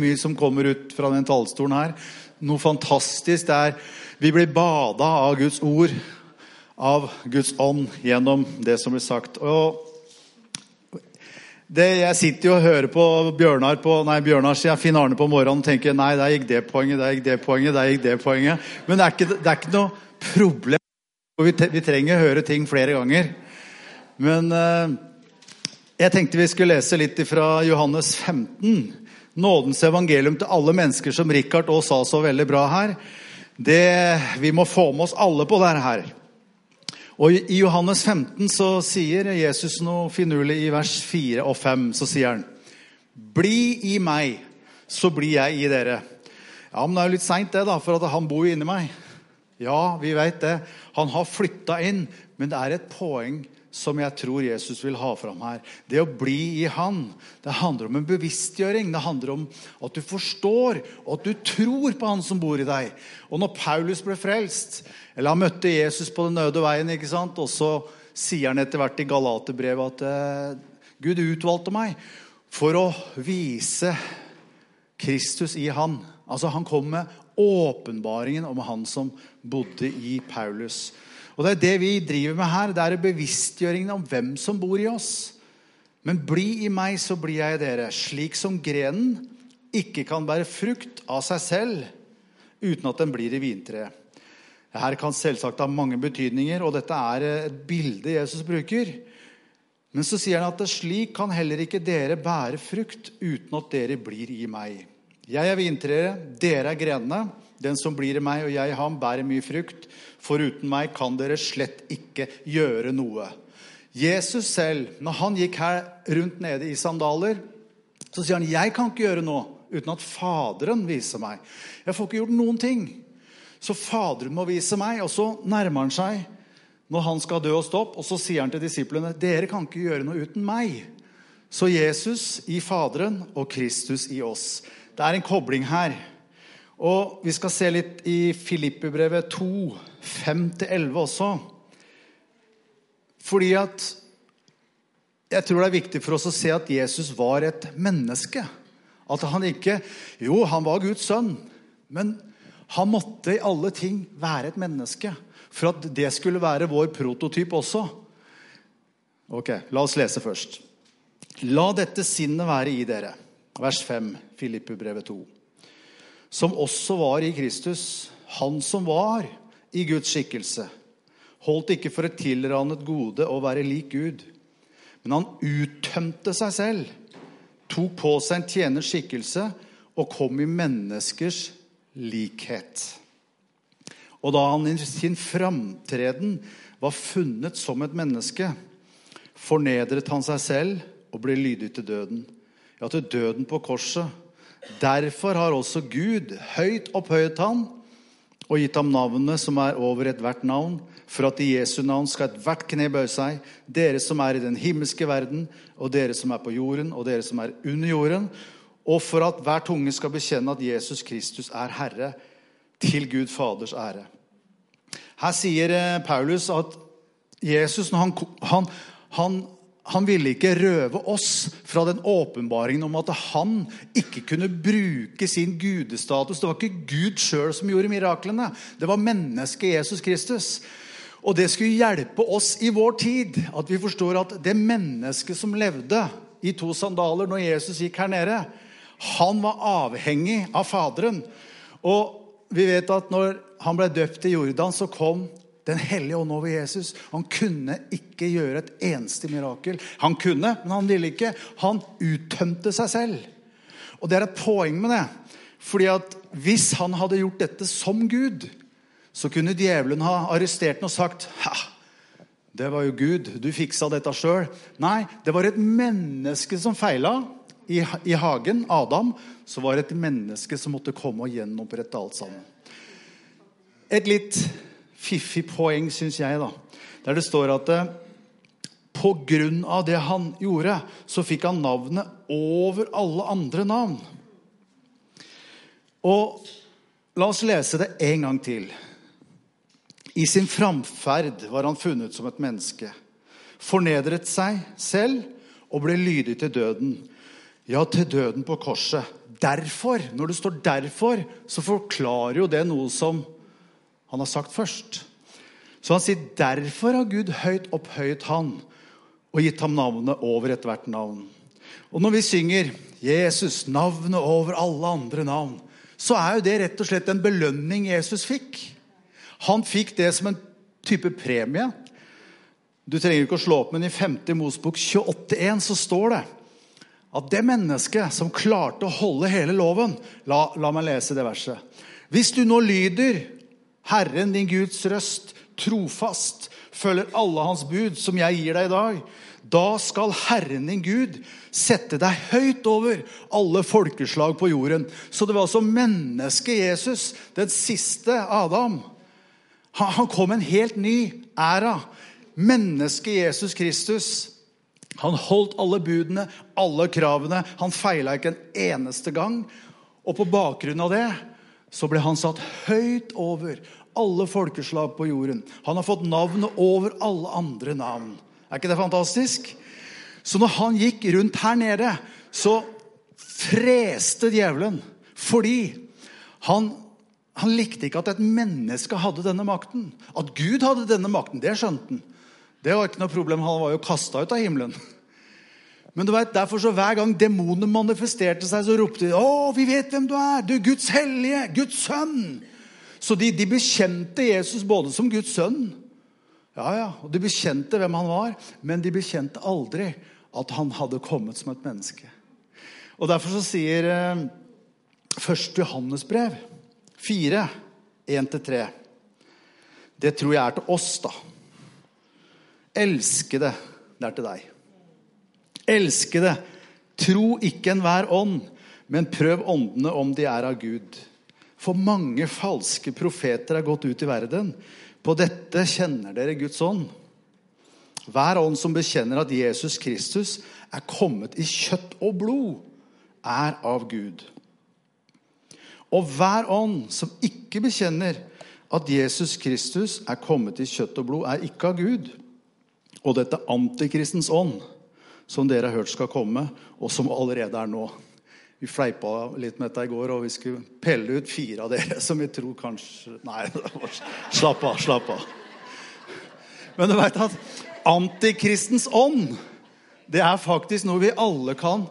mye som kommer ut fra den talerstolen her. Noe fantastisk. Det er Vi blir bada av Guds ord, av Guds ånd, gjennom det som blir sagt. Og det, jeg sitter jo og hører på Bjørnar på, nei, Bjørnar sier Finn Arne på morgenen og tenker nei, der gikk det poenget, der gikk det poenget, der gikk det poenget. Men det er ikke, det er ikke noe problem. Vi, vi trenger å høre ting flere ganger. Men eh, jeg tenkte vi skulle lese litt fra Johannes 15. Nådens evangelium til alle mennesker, som Richard òg sa så veldig bra her. Det, vi må få med oss alle på dette her. Og I Johannes 15 så sier Jesus noe finurlig i vers 4 og 5. Så sier han, 'Bli i meg, så blir jeg i dere'. Ja, men det er jo litt seint, det, da, for han bor jo inni meg. Ja, vi vet det. Han har flytta inn, men det er et poeng som jeg tror Jesus vil ha fram her. Det å bli i Han. Det handler om en bevisstgjøring. Det handler om at du forstår, og at du tror på Han som bor i deg. Og når Paulus ble frelst, eller han møtte Jesus på den øde veien, ikke sant? og så sier han etter hvert i Galaterbrevet at eh, Gud utvalgte meg for å vise Kristus i Han. Altså Han kom med åpenbaringen om Han som bodde i Paulus. Og Det er det vi driver med her. Det er bevisstgjøringen om hvem som bor i oss. Men bli i meg, så blir jeg i dere. Slik som grenen ikke kan bære frukt av seg selv uten at den blir i vintreet. Her kan selvsagt ha mange betydninger, og dette er et bilde Jesus bruker. Men så sier han at slik kan heller ikke dere bære frukt uten at dere blir i meg. Jeg er vintreet, dere er grenene. Den som blir i meg og jeg i ham, bærer mye frukt. For uten meg kan dere slett ikke gjøre noe. Jesus selv, når han gikk her rundt nede i sandaler, så sier han jeg kan ikke gjøre noe uten at Faderen viser meg. Jeg får ikke gjort noen ting. Så Faderen må vise meg. Og så nærmer han seg når han skal dø og stå og så sier han til disiplene dere kan ikke gjøre noe uten meg. Så Jesus i Faderen og Kristus i oss. Det er en kobling her. Og vi skal se litt i Filippebrevet 2, 5-11 også. Fordi at jeg tror det er viktig for oss å se at Jesus var et menneske. At han ikke Jo, han var Guds sønn, men han måtte i alle ting være et menneske. For at det skulle være vår prototyp også. Ok, La oss lese først. La dette sinnet være i dere. Vers 5, Filippebrevet 2 som også var i Kristus, han som var i Guds skikkelse, holdt ikke for et tilranet gode å være lik Gud. Men han uttømte seg selv, tok på seg en tjeners skikkelse og kom i menneskers likhet. Og da han i sin framtreden var funnet som et menneske, fornedret han seg selv og ble lydig til døden. Ja, til døden på korset Derfor har også Gud høyt opphøyet han og gitt ham navnet som er over ethvert navn, for at i Jesu navn skal ethvert kne bøye seg, dere som er i den himmelske verden, og dere som er på jorden, og dere som er under jorden, og for at hver tunge skal bekjenne at Jesus Kristus er Herre, til Gud Faders ære. Her sier eh, Paulus at Jesus, når han, han, han han ville ikke røve oss fra den åpenbaringen om at han ikke kunne bruke sin gudestatus. Det var ikke Gud sjøl som gjorde miraklene. Det var mennesket Jesus Kristus. Og det skulle hjelpe oss i vår tid. At vi forstår at det mennesket som levde i to sandaler når Jesus gikk her nede, han var avhengig av Faderen. Og vi vet at når han ble døpt i Jordan, så kom den hellige ånd over Jesus. Han kunne ikke gjøre et eneste mirakel. Han kunne, men han ville ikke. Han uttømte seg selv. Og det er et poeng med det. Fordi at hvis han hadde gjort dette som Gud, så kunne djevelen ha arrestert ham og sagt ha, det var jo Gud, du fiksa dette sjøl. Nei, det var et menneske som feila i, i hagen. Adam. Så var det et menneske som måtte komme og gjenopprette alt sammen. Et litt fiffig poeng, syns jeg, da. Der det står at eh, på grunn av det han gjorde, så fikk han navnet over alle andre navn. Og la oss lese det en gang til. I sin framferd var han funnet som et menneske. Fornedret seg selv og ble lydig til døden. Ja, til døden på korset. derfor, når det står 'derfor', så forklarer jo det noe som han har sagt først. Så han sier 'derfor har Gud høyt opphøyet han' og gitt ham navnet over ethvert navn. Og når vi synger 'Jesus, navnet over alle andre navn', så er jo det rett og slett en belønning Jesus fikk. Han fikk det som en type premie. Du trenger ikke å slå opp, men i 5. Mosbok 28,1 så står det at det mennesket som klarte å holde hele loven la, la meg lese det verset. Hvis du nå lyder Herren din Guds røst trofast, følger alle hans bud som jeg gir deg i dag, da skal Herren din Gud sette deg høyt over alle folkeslag på jorden. Så det var altså mennesket Jesus, den siste Adam. Han kom en helt ny æra. Mennesket Jesus Kristus. Han holdt alle budene, alle kravene. Han feila ikke en eneste gang. Og på bakgrunn av det så ble han satt høyt over alle folkeslag på jorden. Han har fått navnet over alle andre navn. Er ikke det fantastisk? Så når han gikk rundt her nede, så freste djevelen. Fordi han, han likte ikke at et menneske hadde denne makten. At Gud hadde denne makten, det skjønte han. Det var ikke noe problem. Han var jo kasta ut av himmelen. Men du vet, derfor så hver gang demonene manifesterte seg, så ropte de 'Å, vi vet hvem du er! Du er Guds hellige! Guds sønn!' Så de, de bekjente Jesus både som Guds sønn ja, ja, og De bekjente hvem han var, men de bekjente aldri at han hadde kommet som et menneske. Og Derfor så sier eh, 1. Johannes brev 4, 1-3 Det tror jeg er til oss, da. Elskede, det er til deg. Elskede, tro ikke enhver ånd, men prøv åndene om de er av Gud. For mange falske profeter er gått ut i verden. På dette kjenner dere Guds ånd. Hver ånd som bekjenner at Jesus Kristus er kommet i kjøtt og blod, er av Gud. Og hver ånd som ikke bekjenner at Jesus Kristus er kommet i kjøtt og blod, er ikke av Gud. Og dette antikristens ånd, som dere har hørt skal komme, og som allerede er nå. Vi fleipa litt med dette i går, og vi skulle pelle ut fire av dere som vi tror kanskje Nei, slapp av, slapp av. Men du veit at antikristens ånd, det er faktisk noe vi alle kan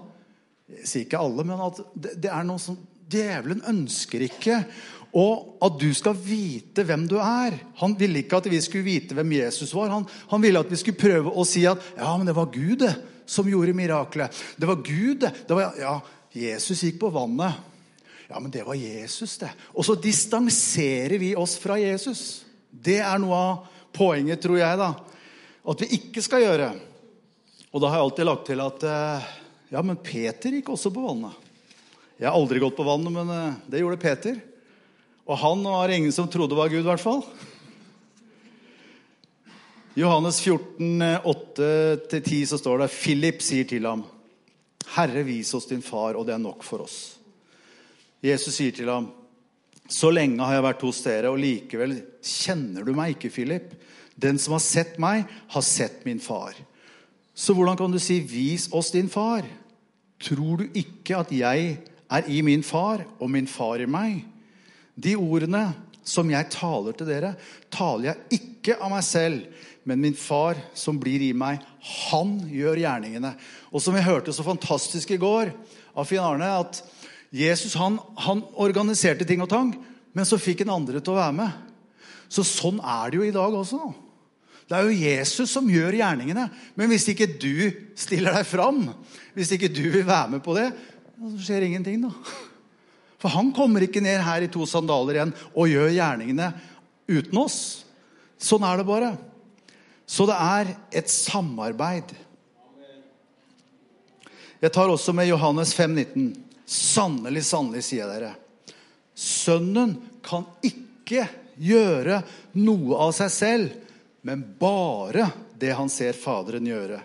Jeg sier ikke alle, men at det er noe som djevelen ønsker ikke. Og at du skal vite hvem du er. Han ville ikke at vi skulle vite hvem Jesus var. Han, han ville at vi skulle prøve å si at ja, men det var Gud det, som gjorde miraklet. Det var Gud det. var, ja, Jesus gikk på vannet. Ja, men det var Jesus, det. Og så distanserer vi oss fra Jesus. Det er noe av poenget, tror jeg, da. At vi ikke skal gjøre. Og da har jeg alltid lagt til at eh, ja, men Peter gikk også på vannet. Jeg har aldri gått på vannet, men eh, det gjorde Peter. Og han var ingen som trodde var Gud, i hvert fall. Johannes 14, 8-10 så står det Philip sier til ham 'Herre, vis oss din far, og det er nok for oss.' Jesus sier til ham, 'Så lenge har jeg vært hos dere, og likevel kjenner du meg ikke, Philip.' 'Den som har sett meg, har sett min far.' Så hvordan kan du si 'vis oss din far'? Tror du ikke at jeg er i min far, og min far i meg? De ordene som jeg taler til dere, taler jeg ikke av meg selv, men min far som blir i meg, han gjør gjerningene. Og som vi hørte så fantastisk i går av Finn Arne, at Jesus han, han organiserte ting og tang, men så fikk en andre til å være med. Så sånn er det jo i dag også. Det er jo Jesus som gjør gjerningene. Men hvis ikke du stiller deg fram, hvis ikke du vil være med på det, så skjer ingenting, da. For han kommer ikke ned her i to sandaler igjen og gjør gjerningene uten oss. Sånn er det bare. Så det er et samarbeid. Jeg tar også med Johannes 5,19. Sannelig, sannelig, sier jeg dere. Sønnen kan ikke gjøre noe av seg selv, men bare det han ser Faderen gjøre.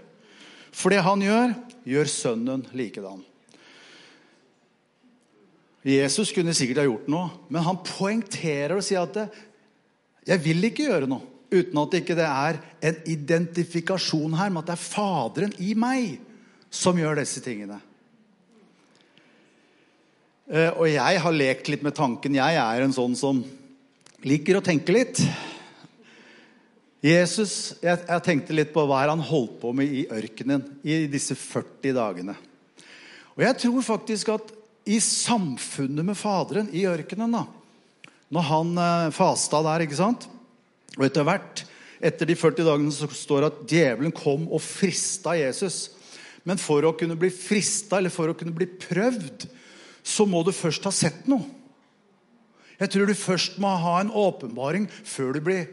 For det han gjør, gjør Sønnen likedan. Jesus kunne sikkert ha gjort noe, men han poengterer og sier at 'jeg vil ikke gjøre noe' uten at det ikke er en identifikasjon her med at det er Faderen i meg som gjør disse tingene. Eh, og jeg har lekt litt med tanken. Jeg er en sånn som liker å tenke litt. Jesus, jeg, jeg tenkte litt på hva han holdt på med i ørkenen i disse 40 dagene. Og jeg tror faktisk at i samfunnet med Faderen i ørkenen, da, når han eh, fasta der, ikke sant Og etter hvert, etter de 40 dagene, så står det at djevelen kom og frista Jesus. Men for å kunne bli frista, eller for å kunne bli prøvd, så må du først ha sett noe. Jeg tror du først må ha en åpenbaring før du blir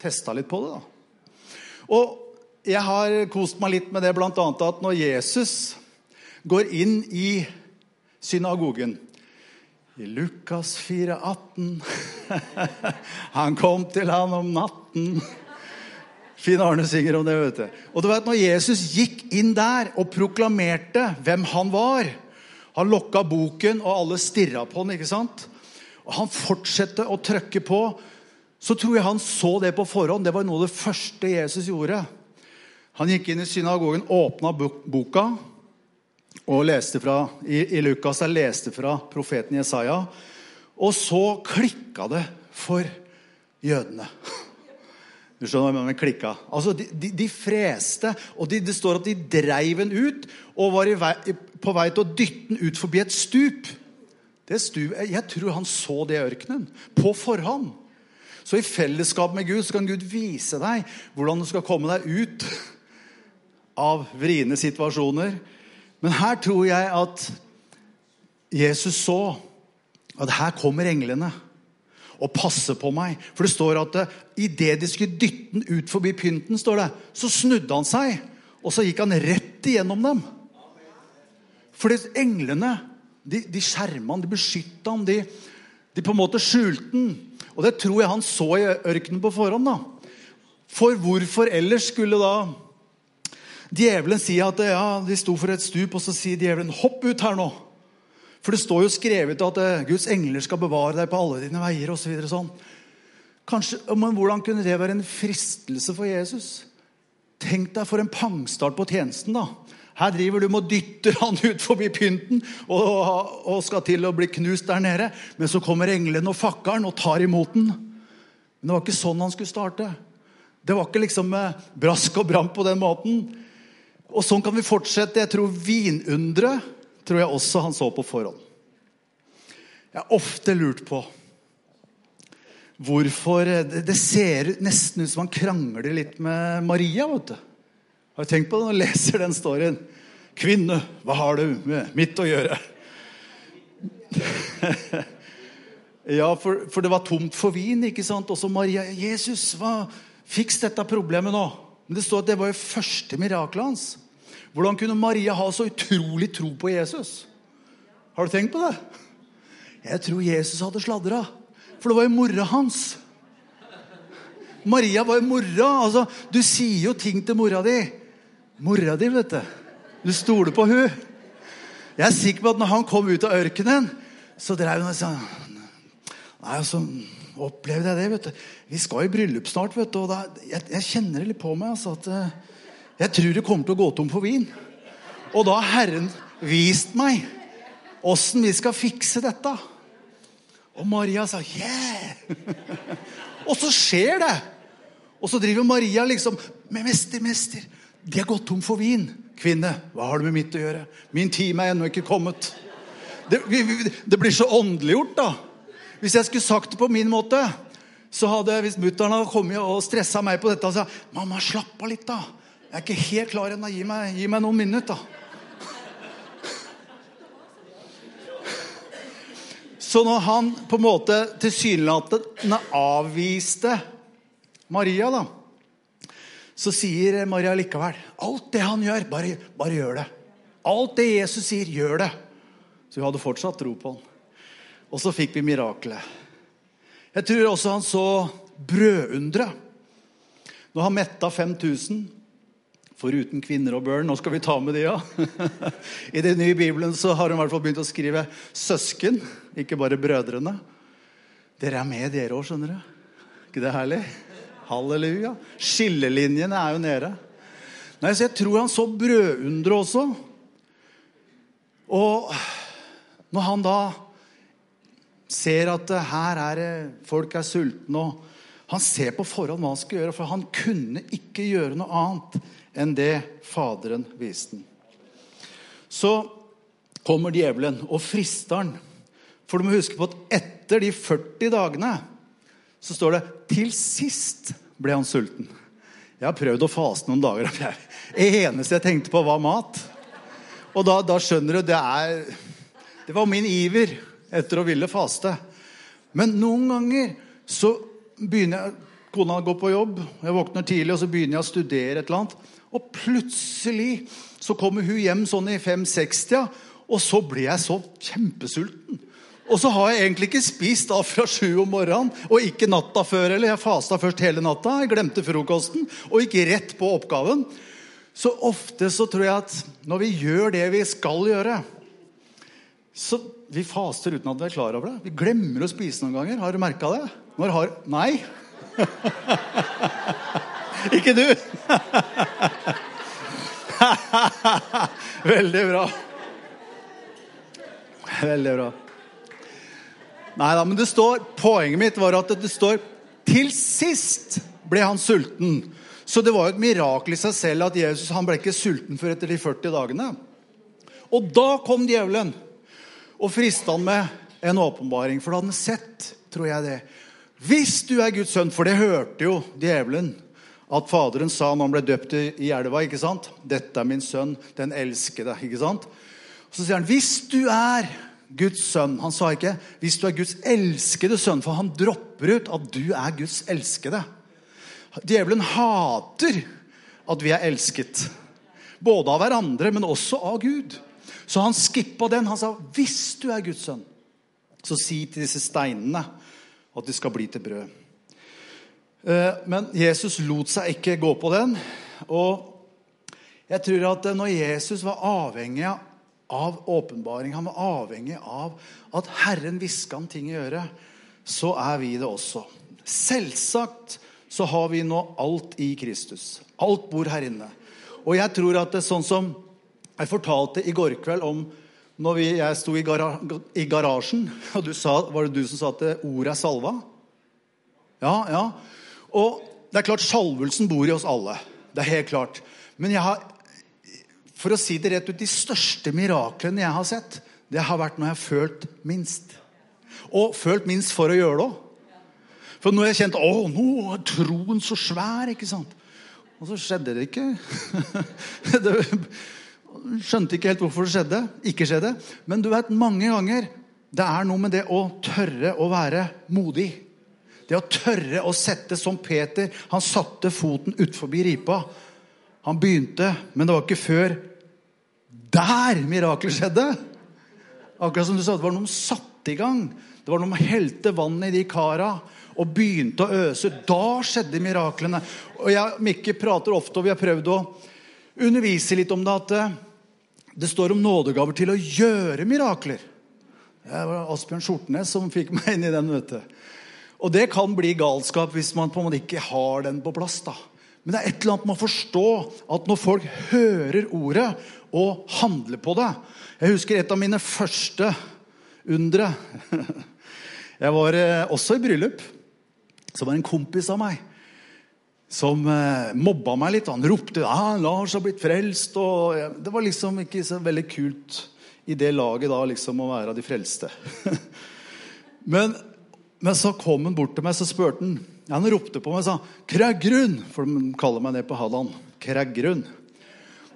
testa litt på det. da. Og jeg har kost meg litt med det bl.a. at når Jesus går inn i synagogen i Lukas 4, 18 Han kom til han om natten. Finn Arne synger om det. vet du. Og du vet, når Jesus gikk inn der og proklamerte hvem han var Han lokka boken, og alle stirra på den. ikke sant? Og Han fortsatte å trykke på. Så tror jeg han så det på forhånd. Det var noe av det første Jesus gjorde. Han gikk inn i synagogen, åpna boka og leste fra, i, i Lukas jeg leste fra profeten Jesaja. Og så klikka det for jødene. Du skjønner hva jeg klikka? Altså, de, de, de freste, og de, det står at de dreiv den ut og var vei, på vei til å dytte den ut forbi et stup. Det stup jeg tror han så det i ørkenen på forhånd. Så i fellesskap med Gud så kan Gud vise deg hvordan du skal komme deg ut av vriene situasjoner. Men her tror jeg at Jesus så at her kommer englene og passer på meg. For det står at uh, idet de skulle dytte den ut forbi pynten, står det, så snudde han seg, og så gikk han rett igjennom dem. For englene de, de skjerma han, de beskytta han, de, de, på en måte skjulte han. Og det tror jeg han så i ørkenen på forhånd. da. For hvorfor ellers skulle da djevelen sier at ja, de sto for et stup, og så sier djevelen 'hopp ut her nå'. For det står jo skrevet at eh, Guds engler skal bevare deg på alle dine veier osv. Så sånn. Men hvordan kunne det være en fristelse for Jesus? Tenk deg for en pangstart på tjenesten. da. Her driver du med å dytte han ut forbi pynten og, og, skal til å bli knust der nede. Men så kommer englene og fakkeren og tar imot den. Men det var ikke sånn han skulle starte. Det var ikke liksom brask og bram på den måten. Og sånn kan vi fortsette. Jeg tror vinunderet tror jeg også han så på forhånd. Jeg har ofte lurt på hvorfor Det ser nesten ut som han krangler litt med Maria. vet du. Har du tenkt på det når du leser den storyen? Kvinne, hva har du med mitt å gjøre? ja, for, for, det var tomt for vin. ikke sant? Også Maria. Jesus, hva, fiks dette problemet nå. Men det står at det var jo første mirakelet hans. Hvordan kunne Maria ha så utrolig tro på Jesus? Har du tenkt på det? Jeg tror Jesus hadde sladra. For det var jo mora hans. Maria var jo mora. altså, Du sier jo ting til mora di. Mora di, vet du. Du stoler på hun. Jeg er sikker på at når han kom ut av ørkenen, så drev hun og sa Nei, altså, opplevde jeg det, vet du. Vi skal i bryllup snart, vet du. Og da, jeg, jeg, kjenner det litt på meg. altså, at eh, jeg tror det kommer til å gå tom for vin. Og da har Herren vist meg åssen vi skal fikse dette. Og Maria sa yeah! og så skjer det. Og så driver Maria liksom med mester, mester. De har gått tom for vin. Kvinne, hva har det med mitt å gjøre? Min time er ennå ikke kommet. Det, det blir så åndeliggjort, da. Hvis jeg skulle sagt det på min måte, så hadde hvis mutter'n kommet og stressa meg på dette og sagt 'Mamma, slapp av litt, da'. Jeg er ikke helt klar ennå. Gi, gi, meg noen minutter, da. Så når han på en måte tilsynelatende avviste Maria, da, så sier Maria likevel alt det han gjør, bare, bare gjør det. Alt det Jesus sier, gjør det. Så hun hadde fortsatt tro på han. Og så fikk vi miraklet. Jeg tror også han så brødunderet. Når han metta 5000 Foruten kvinner og børn. Nå skal vi ta med de, ja. I den nye bibelen så har hun i hvert fall begynt å skrive søsken, ikke bare brødrene. Dere er med, dere òg, skjønner du. ikke det herlig? Halleluja. Skillelinjene er jo nede. Nei, så Jeg tror han så brødundre også. Og når han da ser at eh, her er det, folk er sultne. og Han ser på forhånd hva han skal gjøre, for han kunne ikke gjøre noe annet enn det Faderen viste ham. Så kommer djevelen og frister han. For du må huske på at etter de 40 dagene så står det 'til sist ble han sulten'. Jeg har prøvd å faste noen dager. Det eneste jeg tenkte på, var mat. Og da, da skjønner du det er Det var min iver etter å ville faste. Men noen ganger så begynner jeg Kona går på jobb, jeg våkner tidlig og så begynner jeg å studere et eller annet. Og plutselig så kommer hun hjem sånn i 5-60, og så blir jeg så kjempesulten. Og så har jeg egentlig ikke spist da fra sju om morgenen, og ikke natta før. eller Jeg fasta først hele natta, jeg glemte frokosten og gikk rett på oppgaven. Så ofte så tror jeg at når vi gjør det vi skal gjøre så Vi faster uten at vi er klar over det. Vi glemmer å spise noen ganger. Har du merka det? Når har Nei? ikke du? Veldig bra. Veldig bra. Nei da, men det står, Poenget mitt var at det står 'til sist ble han sulten'. Så det var jo et mirakel i seg selv at Jesus han ble ikke sulten før etter de 40 dagene. Og da kom djevelen og frista han med en åpenbaring, for da hadde han sett, tror jeg det. Hvis du er Guds sønn, for det hørte jo djevelen at Faderen sa når han ble døpt i elva. ikke sant? 'Dette er min sønn, den elskede'. ikke sant? Så sier han, 'Hvis du er Guds sønn' Han sa ikke 'hvis du er Guds elskede sønn', for han dropper ut at du er Guds elskede. Djevelen hater at vi er elsket. Både av hverandre, men også av Gud. Så han skippa den. Han sa, 'Hvis du er Guds sønn, så si til disse steinene at de skal bli til brød'. Eh, men Jesus lot seg ikke gå på den. Og jeg tror at når Jesus var avhengig av åpenbaring, han var avhengig av at Herren hviska han ting i øret, så er vi det også. Selvsagt så har vi nå alt i Kristus. Alt bor her inne. Og jeg tror at det er sånn som jeg fortalte i går kveld om når vi, jeg sto i, gara, i garasjen, og du sa, var det du som sa at ordet er salva? Ja, ja. Og det er klart, Salvelsen bor i oss alle. Det er helt klart. Men jeg har, for å si det rett ut, de største miraklene jeg har sett, det har vært når jeg har følt minst. Og følt minst for å gjøre det òg. For nå har jeg kjent å, nå er troen så svær. ikke sant? Og så skjedde det ikke. det skjønte ikke helt hvorfor det skjedde. Ikke skjedde. Men du vet, mange ganger det er noe med det å tørre å være modig. Det å tørre å sette som Peter. Han satte foten utfor ripa. Han begynte, men det var ikke før der mirakelet skjedde. Akkurat som du sa, det var noen som satte i gang. Det var noen som helte vannet i de kara og begynte å øse. Da skjedde miraklene. Og jeg Mikke prater ofte, og vi har prøvd å undervise litt om det, at eh, det står om nådegaver til å gjøre mirakler. Det var Asbjørn Skjortnes som fikk meg inn i den. vet du. Og det kan bli galskap hvis man på en måte ikke har den på plass. da. Men det er et eller annet med å forstå at når folk hører ordet og handler på det Jeg husker et av mine første undre. Jeg var eh, også i bryllup. Så var det en kompis av meg som eh, mobba meg litt. Han ropte ah, 'Lars har blitt frelst'. og Det var liksom ikke så veldig kult i det laget da liksom å være av de frelste. men men så kom han bort til meg så spurte han. Han ropte på meg og sa 'Kreggrun', for de kaller meg det på Halland. Kreggrun.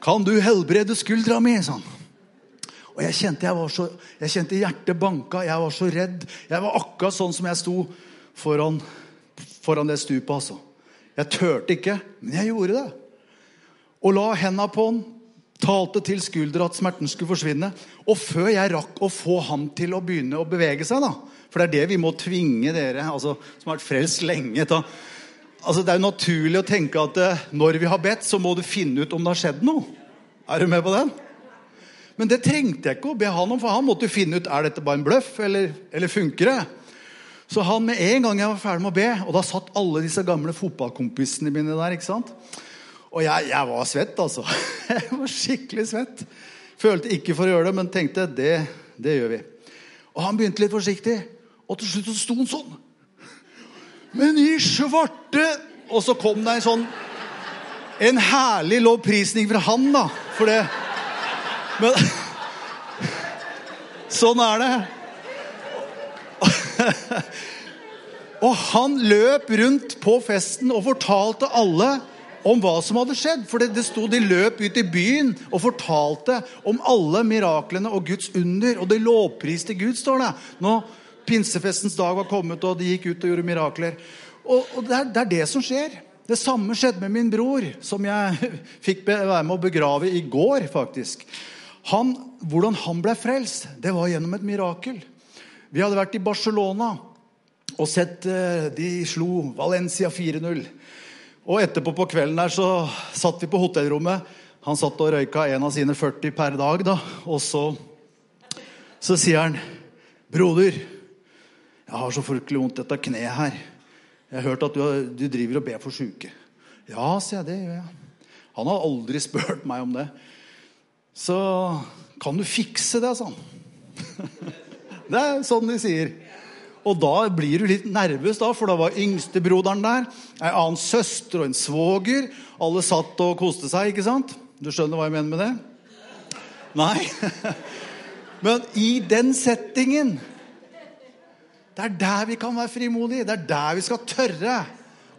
'Kan du helbrede skuldra mi?' sa han. Og jeg kjente, jeg, så, jeg kjente hjertet banka. Jeg var så redd. Jeg var akkurat sånn som jeg sto foran, foran det stupet. altså. Jeg turte ikke, men jeg gjorde det. Og la henda på han, talte til skuldra at smerten skulle forsvinne. Og før jeg rakk å få han til å begynne å bevege seg, da, for det er det vi må tvinge dere altså, som har vært frelst lenge. Ta. Altså, det er jo naturlig å tenke at eh, når vi har bedt, så må du finne ut om det har skjedd noe. Er du med på den? Men det trengte jeg ikke å be han om, for han måtte jo finne ut er dette bare en bløff eller, eller funker det. Så han med en gang jeg var ferdig med å be, og da satt alle disse gamle fotballkompisene mine der. ikke sant? Og jeg, jeg var svett, altså. Jeg var skikkelig svett. Følte ikke for å gjøre det, men tenkte det, det gjør vi. Og han begynte litt forsiktig. Og til slutt så sto han sånn. Men i svarte Og så kom det en sånn En herlig lovprisning fra han, da. For det Men Sånn er det. Og han løp rundt på festen og fortalte alle om hva som hadde skjedd. For det, det sto de løp ut i byen og fortalte om alle miraklene og Guds under. Og de lovpriste Gud, står det. Nå pinsefestens dag var kommet og de gikk ut og gjorde mirakler. Og, og det, er, det, er, det som skjer. Det samme skjedde med min bror, som jeg fikk være med å begrave i går, faktisk. Han, hvordan han ble frelst, det var gjennom et mirakel. Vi hadde vært i Barcelona og sett eh, De slo Valencia 4-0. Og etterpå på kvelden der så satt vi på hotellrommet. Han satt og røyka en av sine 40 per dag. da, Og så, så sier han, 'Broder, jeg har så fryktelig vondt dette kneet her. Jeg har hørt at du, du driver og ber for sjuke.' 'Ja', sier jeg. Det gjør jeg. Han har aldri spurt meg om det. 'Så kan du fikse det', sa han. Det er sånn de sier. Og da blir du litt nervøs, da, for da var yngstebroderen der. Ei annen søster og en svoger. Alle satt og koste seg, ikke sant? Du skjønner hva jeg mener med det? Nei. Men i den settingen Det er der vi kan være frimodige. Det er der vi skal tørre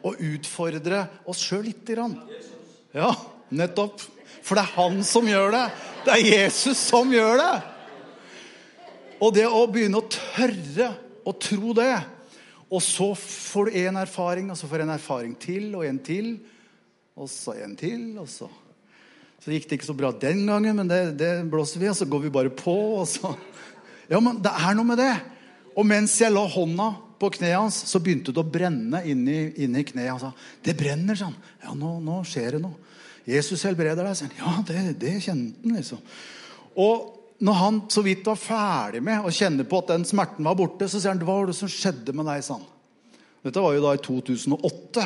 å utfordre oss sjøl lite grann. Ja, nettopp. For det er han som gjør det. Det er Jesus som gjør det. Og det å begynne å tørre å tro det Og så får du en erfaring, og så får du en erfaring til og en til. Og så en til, og så Så gikk det ikke så bra den gangen, men det, det blåser vi, og så går vi bare på. og så... Ja, men det er noe med det. Og mens jeg la hånda på kneet hans, så begynte det å brenne inni, inni kneet. Han sa, 'Det brenner', sa han. Ja, nå, nå skjer det noe. Jesus helbreder deg, sa han. Ja, det, det kjente han, liksom. Og når han så vidt var ferdig med å kjenne på at den smerten var borte, så sier han hva var det som skjedde med deg. Sånn. Dette var jo da i 2008.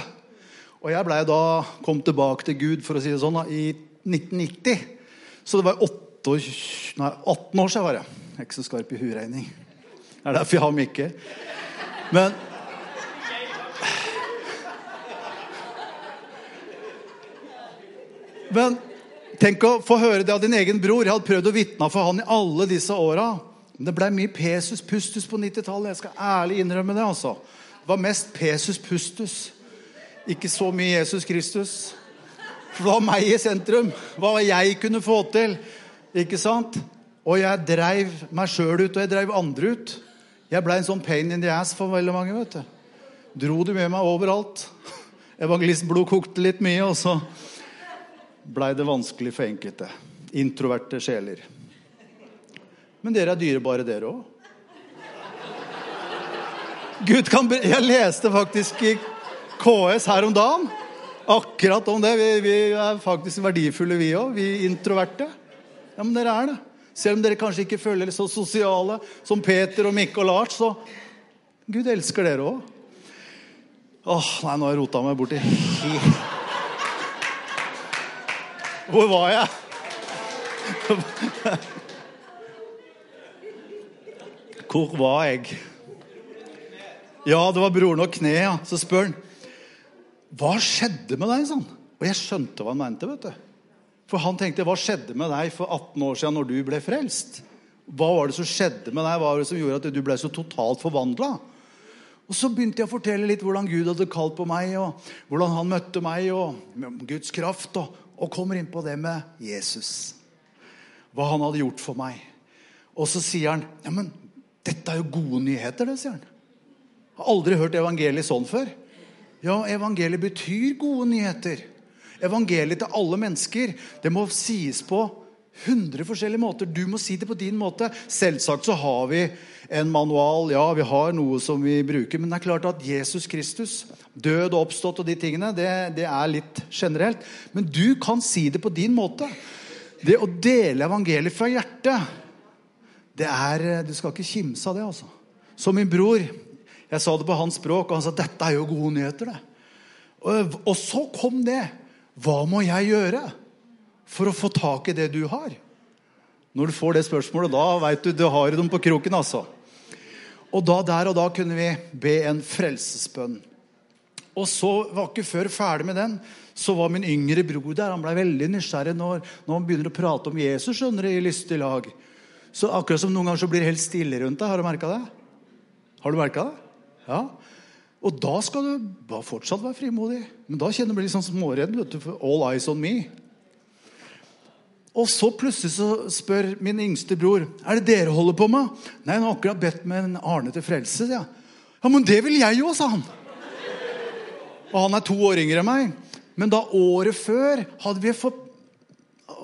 Og jeg ble da, kom tilbake til Gud for å si det sånn, da, i 1990. Så det var 8, nei, 18 år siden. var. Jeg er ikke så skarp i huregning. Det er derfor jeg har Mikke. Men Men Tenk å få høre det av din egen bror. Jeg hadde prøvd å vitne for han i alle disse åra. Men det ble mye Pesus Pustus på 90-tallet. Jeg skal ærlig innrømme det. altså. Det var mest Pesus Pustus. Ikke så mye Jesus Kristus. For det var meg i sentrum. Hva jeg kunne få til. Ikke sant? Og jeg dreiv meg sjøl ut, og jeg dreiv andre ut. Jeg blei en sånn pain in the ass for veldig mange. vet du. Dro det med meg overalt. Evangelistblod kokte litt mye, og så blei det vanskelig for enkelte. Introverte sjeler. Men dere er dyrebare, dere òg. Gud kan Jeg leste faktisk i KS her om dagen akkurat om det. Vi, vi er faktisk verdifulle, vi òg. Vi introverte. Ja, men dere er det. Selv om dere kanskje ikke føler dere så sosiale som Peter og Mikke og Lars, så Gud elsker dere òg. Åh, nei, nå har jeg rota meg borti hvor var jeg? Hvor var jeg? Ja, det var broren og kneet. Ja. Så spør han hva skjedde med deg. sånn? Og jeg skjønte hva han mente. vet du. For han tenkte hva skjedde med deg for 18 år siden når du ble frelst? Hva var det som skjedde med deg? Hva var det som gjorde at du ble så totalt forvandla? Og Så begynte jeg å fortelle litt hvordan Gud hadde kalt på meg, og hvordan han møtte meg, og Guds kraft. og og kommer inn på det med Jesus. Hva han hadde gjort for meg. Og så sier han ja, men dette er jo gode nyheter. det, sier han. Jeg har aldri hørt evangeliet sånn før. Ja, evangeliet betyr gode nyheter. Evangeliet til alle mennesker. Det må sies på 100 forskjellige måter. Du må si det på din måte. Selvsagt så har vi en manual, ja, vi har noe som vi bruker. Men det er klart at Jesus Kristus, død og oppstått og de tingene, det, det er litt generelt. Men du kan si det på din måte. Det å dele evangeliet fra hjertet, det er Du skal ikke kimse av det, altså. Som min bror. Jeg sa det på hans språk, og han sa dette er jo gode nyheter. det. Og, og så kom det. Hva må jeg gjøre for å få tak i det du har? Når du får det spørsmålet, da veit du du har dem på kroken. altså. Og da, der og da kunne vi be en frelsesbønn. Og så var ikke før ferdig med den, så var min yngre bror der. Han ble veldig nysgjerrig når, når han begynner å prate om Jesus skjønner du, i lystig lag. Så akkurat som noen ganger så blir det helt stille rundt deg. Har du merka det? Har du merka det? Ja. Og da skal du bare fortsatt være frimodig. Men da kjenner du blir litt sånn småredd. All eyes on me. Og så plutselig så spør min yngste bror er det dere holder på med. Nei, han har akkurat bedt med en Arne til frelse. Ja. ja, men det vil jeg jo, sa han. Og han er to år yngre enn meg. Men da året før hadde vi, fått,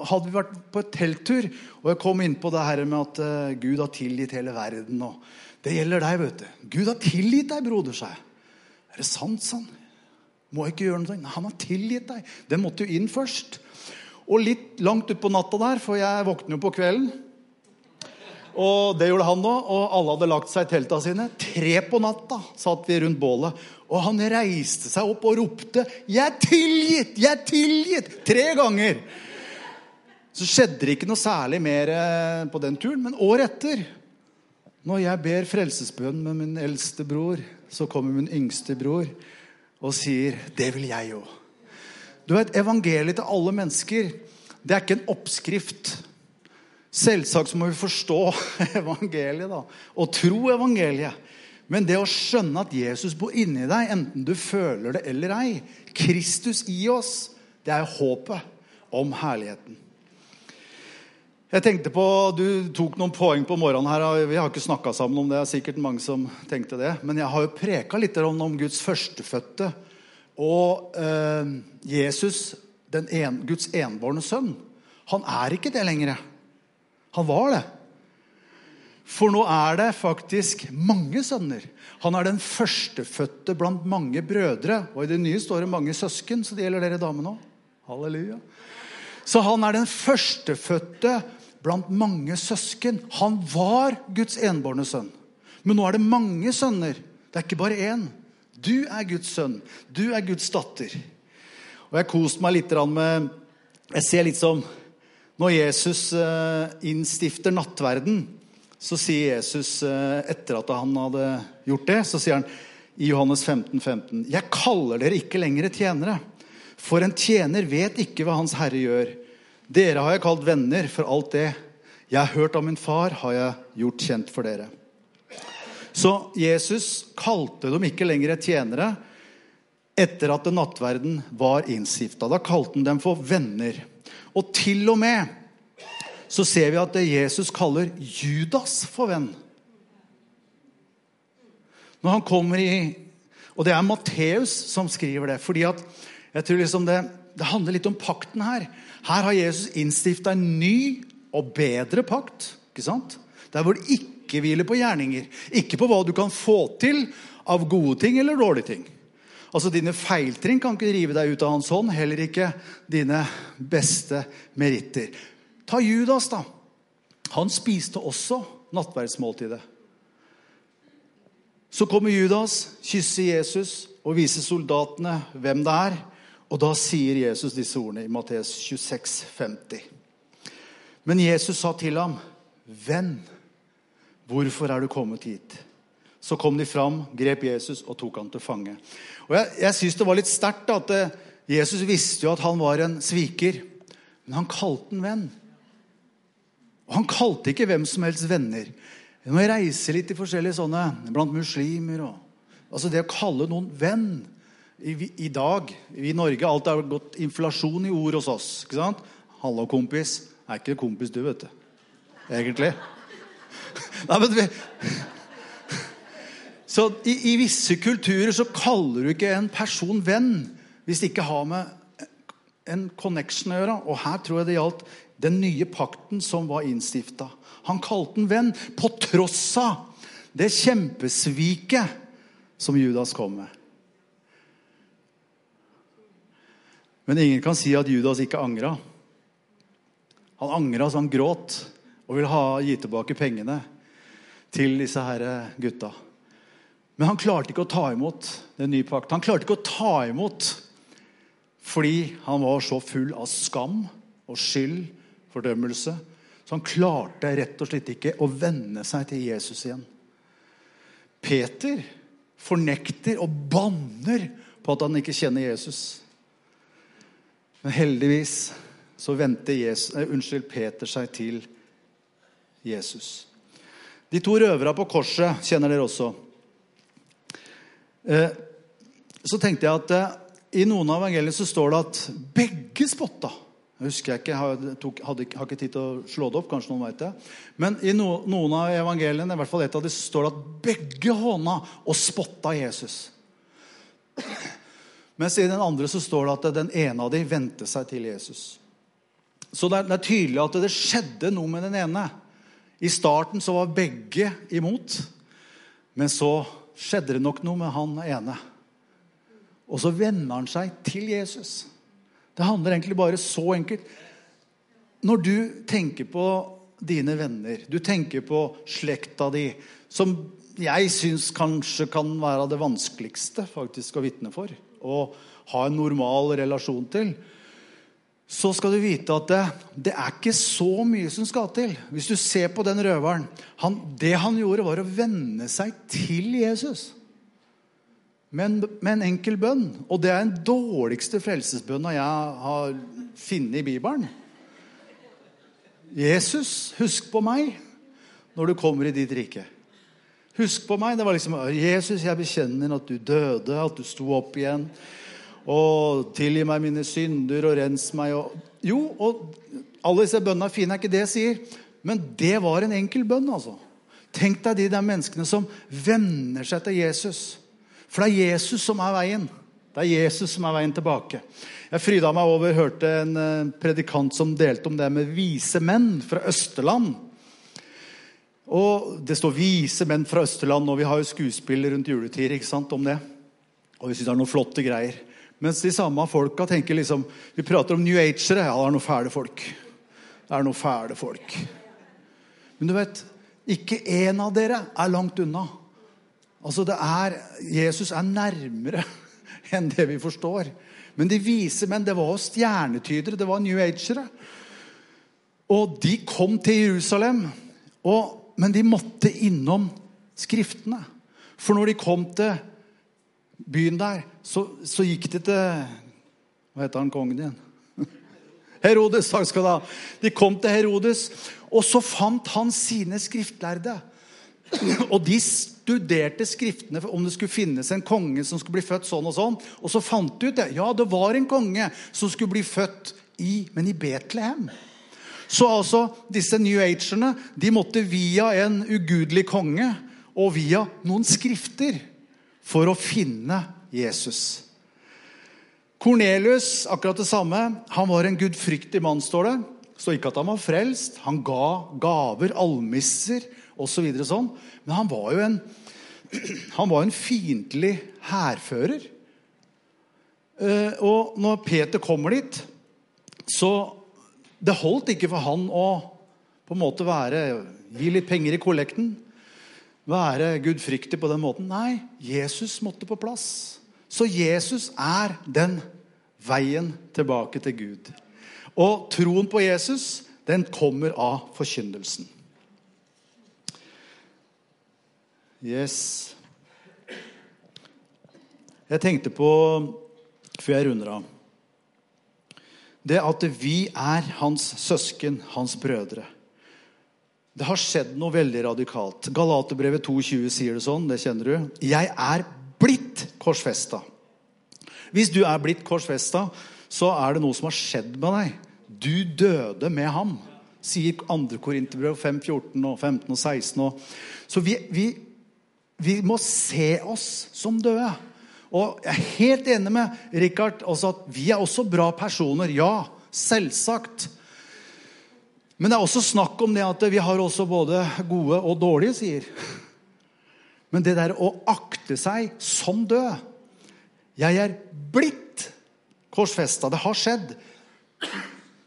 hadde vi vært på et telttur, og jeg kom inn på det her med at uh, Gud har tilgitt hele verden. og Det gjelder deg, vet du. Gud har tilgitt deg, broder, sa jeg. Er det sant, sa han? Må jeg ikke gjøre noe? Han har tilgitt deg. Den måtte jo inn først. Og litt langt utpå natta der, for jeg våkner jo på kvelden. Og det gjorde han òg. Og alle hadde lagt seg i telta sine. Tre på natta satt vi rundt bålet. Og han reiste seg opp og ropte 'Jeg er tilgitt! Jeg er tilgitt!' Tre ganger. Så skjedde det ikke noe særlig mer eh, på den turen. Men året etter, når jeg ber frelsesbønn med min eldste bror, så kommer min yngste bror og sier 'Det vil jeg òg'. Du vet, Evangeliet til alle mennesker det er ikke en oppskrift. Selvsagt så må vi forstå evangeliet da, og tro evangeliet. Men det å skjønne at Jesus bor inni deg, enten du føler det eller ei Kristus i oss, det er håpet om herligheten. Jeg tenkte på, Du tok noen poeng på morgenen her. Vi har ikke snakka sammen om det. det er sikkert mange som tenkte det. Men jeg har jo preka litt om, om Guds førstefødte. Og eh, Jesus, en, Guds enbårne sønn, han er ikke det lenger. Han var det. For nå er det faktisk mange sønner. Han er den førstefødte blant mange brødre. Og i det nye står det mange søsken, så det gjelder dere damene òg. Halleluja. Så han er den førstefødte blant mange søsken. Han var Guds enbårne sønn. Men nå er det mange sønner. Det er ikke bare én. Du er Guds sønn. Du er Guds datter. Og jeg koste meg litt med Jeg ser litt som når Jesus eh, innstifter nattverden så sier Jesus, eh, etter at han hadde gjort det, så sier han i Johannes 15, 15, Jeg kaller dere ikke lenger tjenere, for en tjener vet ikke hva hans herre gjør. Dere har jeg kalt venner, for alt det jeg har hørt av min far, har jeg gjort kjent for dere. Så Jesus kalte dem ikke lenger tjenere etter at nattverden var innstifta. Da kalte han dem for venner. Og til og med så ser vi at Jesus kaller Judas for venn. Når han kommer i Og det er Matteus som skriver det. fordi at jeg tror liksom det, det handler litt om pakten her. Her har Jesus innstifta en ny og bedre pakt. ikke sant? Der hvor det ikke hviler på gjerninger. Ikke på hva du kan få til av gode ting eller dårlige ting. Altså Dine feiltrinn kan ikke drive deg ut av hans hånd, heller ikke dine beste meritter. Ta Judas, da. Han spiste også nattverdsmåltidet. Så kommer Judas, kysser Jesus og viser soldatene hvem det er. Og da sier Jesus disse ordene i Matteus 26, 50. Men Jesus sa til ham, 'Venn, hvorfor er du kommet hit?' Så kom de fram, grep Jesus og tok han til fange. Og Jeg, jeg syns det var litt sterkt at eh, Jesus visste jo at han var en sviker. Men han kalte en venn. Og han kalte ikke hvem som helst venner. Jeg reise litt i forskjellige sånne blant muslimer og, altså Det å kalle noen venn i, i, dag i Norge Alt har gått inflasjon i ord hos oss. ikke sant? 'Hallo, kompis.' Er ikke kompis, du, vet du. Egentlig. Nei, men vi... Så i, i, visse kulturer så kaller du ikke en person venn hvis det ikke har med en connection å gjøre. Og her tror jeg det gjaldt den nye pakten som var innstifta. Han kalte den venn på tross av det kjempesviket som Judas kom med. Men ingen kan si at Judas ikke angra. Han angra så han gråt og ville ha, gi tilbake pengene til disse her gutta. Men han klarte ikke å ta imot den nye pakten. Han klarte ikke å ta imot fordi han var så full av skam og skyld fordømmelse. Så han klarte rett og slett ikke å venne seg til Jesus igjen. Peter fornekter og banner på at han ikke kjenner Jesus. Men heldigvis så vendte eh, Peter seg til Jesus. De to røverne på korset kjenner dere også. Eh, så tenkte jeg at eh, i noen av evangeliene så står det at begge spotta. Jeg husker jeg ikke, jeg tok, hadde, har ikke tid til å slå det opp. kanskje noen vet det. Men i no, noen av evangeliene i hvert fall et av de, står det at begge hånda og spotta Jesus. Mens i den andre så står det at den ene av de vendte seg til Jesus. Så det er, det er tydelig at det skjedde noe med den ene. I starten så var begge imot. Men så skjedde det nok noe med han ene. Og så vender han seg til Jesus. Det handler egentlig bare så enkelt. Når du tenker på dine venner, du tenker på slekta di, som jeg syns kanskje kan være det vanskeligste faktisk å vitne for, å ha en normal relasjon til, så skal du vite at det, det, er ikke så mye som skal til. Hvis du ser på den røveren han, Det han gjorde, var å venne seg til Jesus med en, med en enkel bønn. Og det er den dårligste frelsesbønna jeg har funnet i Bibelen. Jesus, husk på meg når du kommer i ditt rike. Husk på meg. Det var liksom Jesus, jeg bekjenner at du døde, at du sto opp igjen. Og tilgi meg mine synder og rens meg. Og, jo, og alle disse bønnene er fine, er ikke det jeg sier. Men det var en enkel bønn, altså. Tenk deg de der menneskene som venner seg til Jesus. For det er Jesus som er veien. Det er Jesus som er veien tilbake. Jeg fryda meg over hørte en eh, predikant som delte om det med vise menn fra Østerland. Og Det står 'vise menn fra Østerland', og vi har jo skuespill rundt juletider ikke sant, om det. Og vi syns det er noen flotte greier. Mens de samme folka tenker liksom Vi prater om New Agere. Ja, det er noen fæle folk. Det er noen fæle folk. Men du vet, ikke én av dere er langt unna. Altså, det er, Jesus er nærmere enn det vi forstår. Men de vise menn, det var stjernetydere, det var New Agere. Og de kom til Jerusalem, og, men de måtte innom Skriftene. For når de kom til byen der, så, så gikk de til Hva heter han kongen igjen? Herodes. Takk skal du ha. De kom til Herodes, og så fant han sine skriftlærde. Og de studerte skriftene om det skulle finnes en konge som skulle bli født sånn og sånn. Og så fant de ut det. Ja, det var en konge som skulle bli født i, men i Betlehem. Så altså, disse New Agerne de måtte via en ugudelig konge og via noen skrifter for å finne Jesus. Kornelius, akkurat det samme. Han var en gudfryktig mann, står det. Så ikke at han var frelst. Han ga gaver, almisser osv. Så sånn. Men han var jo en, han var en fiendtlig hærfører. Eh, og når Peter kommer dit, så Det holdt ikke for han å på en måte være, gi litt penger i kollekten være gudfryktig på den måten. Nei, Jesus måtte på plass. Så Jesus er den veien tilbake til Gud. Og troen på Jesus, den kommer av forkynnelsen. Yes. Jeg tenkte på, før jeg runder av Det at vi er hans søsken, hans brødre. Det har skjedd noe veldig radikalt. Galaterbrevet 2,20 sier det sånn. Det kjenner du. Jeg er blitt korsfesta. Hvis du er blitt korsfesta, så er det noe som har skjedd med deg. Du døde med ham, sier 2. Korinterbrev 5, 14 og 15 og 16. Så vi, vi, vi, må se oss som døde. Og jeg er helt enig med Richard også at vi er også bra personer. Ja, selvsagt. Men det er også snakk om det at vi har også både gode og dårlige sider. Men det der å akte seg som død Jeg er blitt korsfesta. Det har skjedd.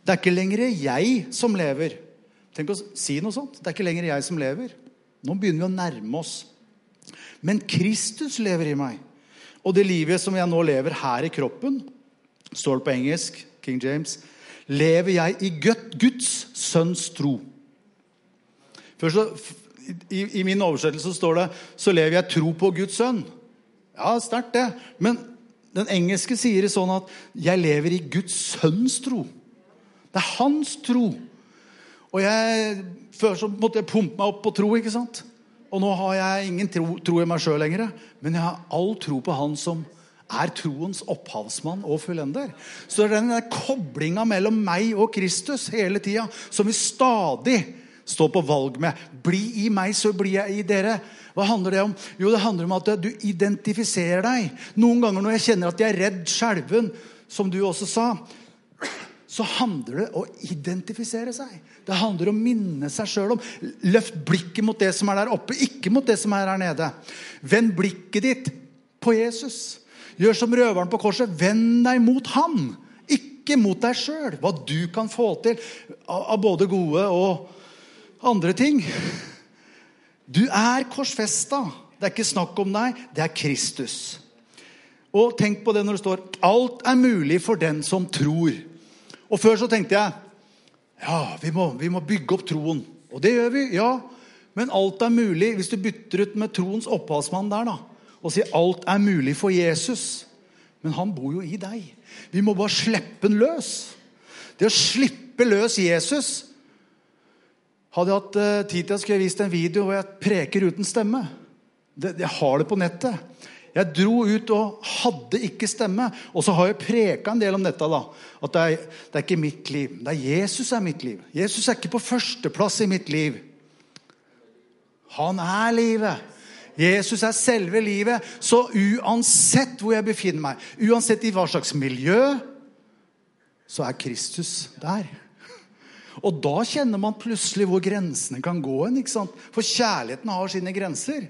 Det er ikke lenger jeg som lever. Tenk å si noe sånt. Det er ikke lenger jeg som lever. Nå begynner vi å nærme oss. Men Kristus lever i meg. Og det livet som jeg nå lever her i kroppen, står det på engelsk, King James, lever jeg i Guds sønns tro. Først i, I min oversettelse står det 'så lever jeg tro på Guds sønn'. Ja, sterkt det. Men den engelske sier det sånn at 'jeg lever i Guds sønns tro'. Det er hans tro. Og jeg, Før så måtte jeg pumpe meg opp på tro. ikke sant? Og nå har jeg ingen tro, tro i meg sjøl lenger. Men jeg har all tro på han som er troens opphavsmann og fullender. Så det er den koblinga mellom meg og Kristus hele tida som vi stadig står på valg med. Bli i meg, så blir jeg i dere. Hva handler det om? Jo, det handler om at du identifiserer deg. Noen ganger når jeg kjenner at jeg er redd skjelven, som du også sa, så handler det om å identifisere seg. Det handler om å minne seg sjøl om. Løft blikket mot det som er der oppe, ikke mot det som er her nede. Vend blikket ditt på Jesus. Gjør som røveren på korset. Vend deg mot ham, ikke mot deg sjøl. Hva du kan få til av både gode og andre ting. Du er korsfesta. Det er ikke snakk om deg, det er Kristus. Og tenk på det når det står 'Alt er mulig for den som tror'. Og Før så tenkte jeg ja, vi må, vi må bygge opp troen. Og det gjør vi, ja. Men alt er mulig hvis du bytter ut med troens opphavsmann der. da og sier alt er mulig for Jesus. Men han bor jo i deg. Vi må bare slippe han løs. Det å slippe løs Jesus Hadde jeg hatt uh, tid til, skulle jeg vist en video hvor jeg preker uten stemme. Jeg har det på nettet. Jeg dro ut og hadde ikke stemme. Og så har jeg preka en del om dette. da, At det er, det er ikke mitt liv. Det er Jesus er mitt liv. Jesus er ikke på førsteplass i mitt liv. Han er livet. Jesus er selve livet. Så uansett hvor jeg befinner meg, uansett i hva slags miljø, så er Kristus der. Og da kjenner man plutselig hvor grensene kan gå. En, ikke sant? For kjærligheten har sine grenser.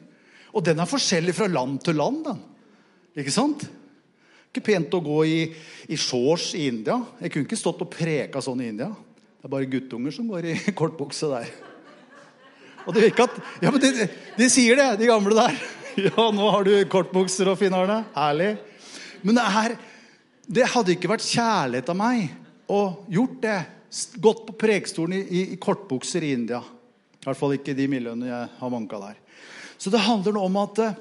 Og den er forskjellig fra land til land. Den. Ikke sant? Ikke pent å gå i, i shorts i India. Jeg kunne ikke stått og preka sånn i India. Det er bare guttunger som går i kortbukse der. Og det virka at, ja, men de, de, sier det, de gamle der. Ja, nå har du kortbukser og Finn Arne. Herlig. Men det, her det hadde ikke vært kjærlighet av meg å gjort det. Gått på prekestolen i, i, i, kortbukser i India. I hvert fall ikke de miljøene jeg har vanka der. Så det handler om at eh,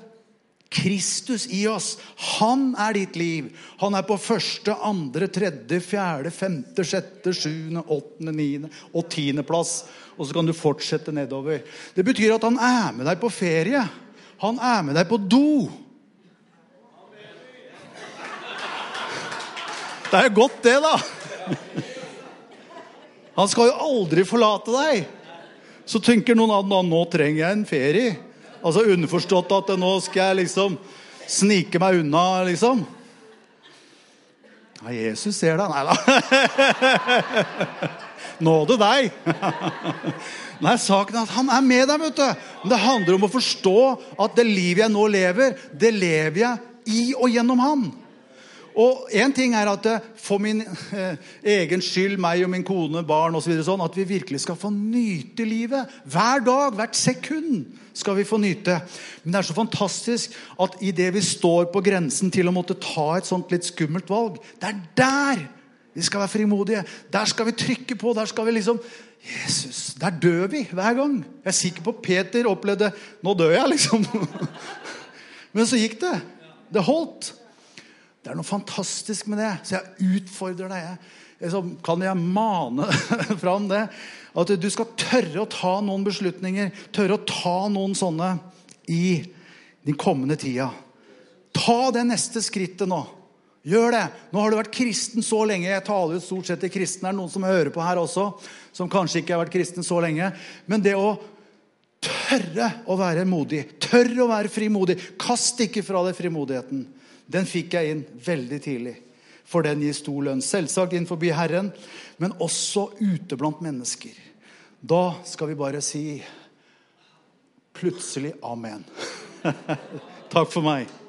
Kristus i oss, han er ditt liv. Han er på første, andre, tredje, fjerde, femte, sjette, sjuende, åttende, niende og tiendeplass og så kan du fortsette nedover. Det betyr at han er med deg på ferie. Han er med deg på do. Det er jo godt, det, da. Han skal jo aldri forlate deg. Så tenker noen at nå trenger jeg en ferie. Altså underforstått at nå skal jeg liksom snike meg unna, liksom. Ja, Jesus ser deg. Nei da. Nåde deg! Nei, saken er at Han er med deg. vet du. Men det handler om å forstå at det livet jeg nå lever, det lever jeg i og gjennom Han. Og Én ting er at for min eh, egen skyld, meg og min kone, barn osv. Så sånn, at vi virkelig skal få nyte livet. Hver dag, hvert sekund skal vi få nyte. Men det er så fantastisk at idet vi står på grensen til å måtte ta et sånt litt skummelt valg, det er der vi skal være frimodige. Der skal vi trykke på. Der skal vi liksom Jesus, der dør vi hver gang. Jeg er sikker på Peter opplevde Nå dør jeg, liksom. Men så gikk det. Det holdt. Det er noe fantastisk med det. Så jeg utfordrer deg. Jeg, kan jeg mane fram det? At du skal tørre å ta noen beslutninger. Tørre å ta noen sånne i den kommende tida. Ta det neste skrittet nå. Gjør det! Nå har du vært kristen så lenge. Jeg taler jo stort sett til kristne. Det noen som hører på her også, som kanskje ikke har vært kristen så lenge. Men det å tørre å være modig, tørre å være frimodig Kast ikke fra deg frimodigheten. Den fikk jeg inn veldig tidlig. For den gir stor lønn. Selvsagt inn forbi Herren, men også ute blant mennesker. Da skal vi bare si plutselig amen. Takk for meg.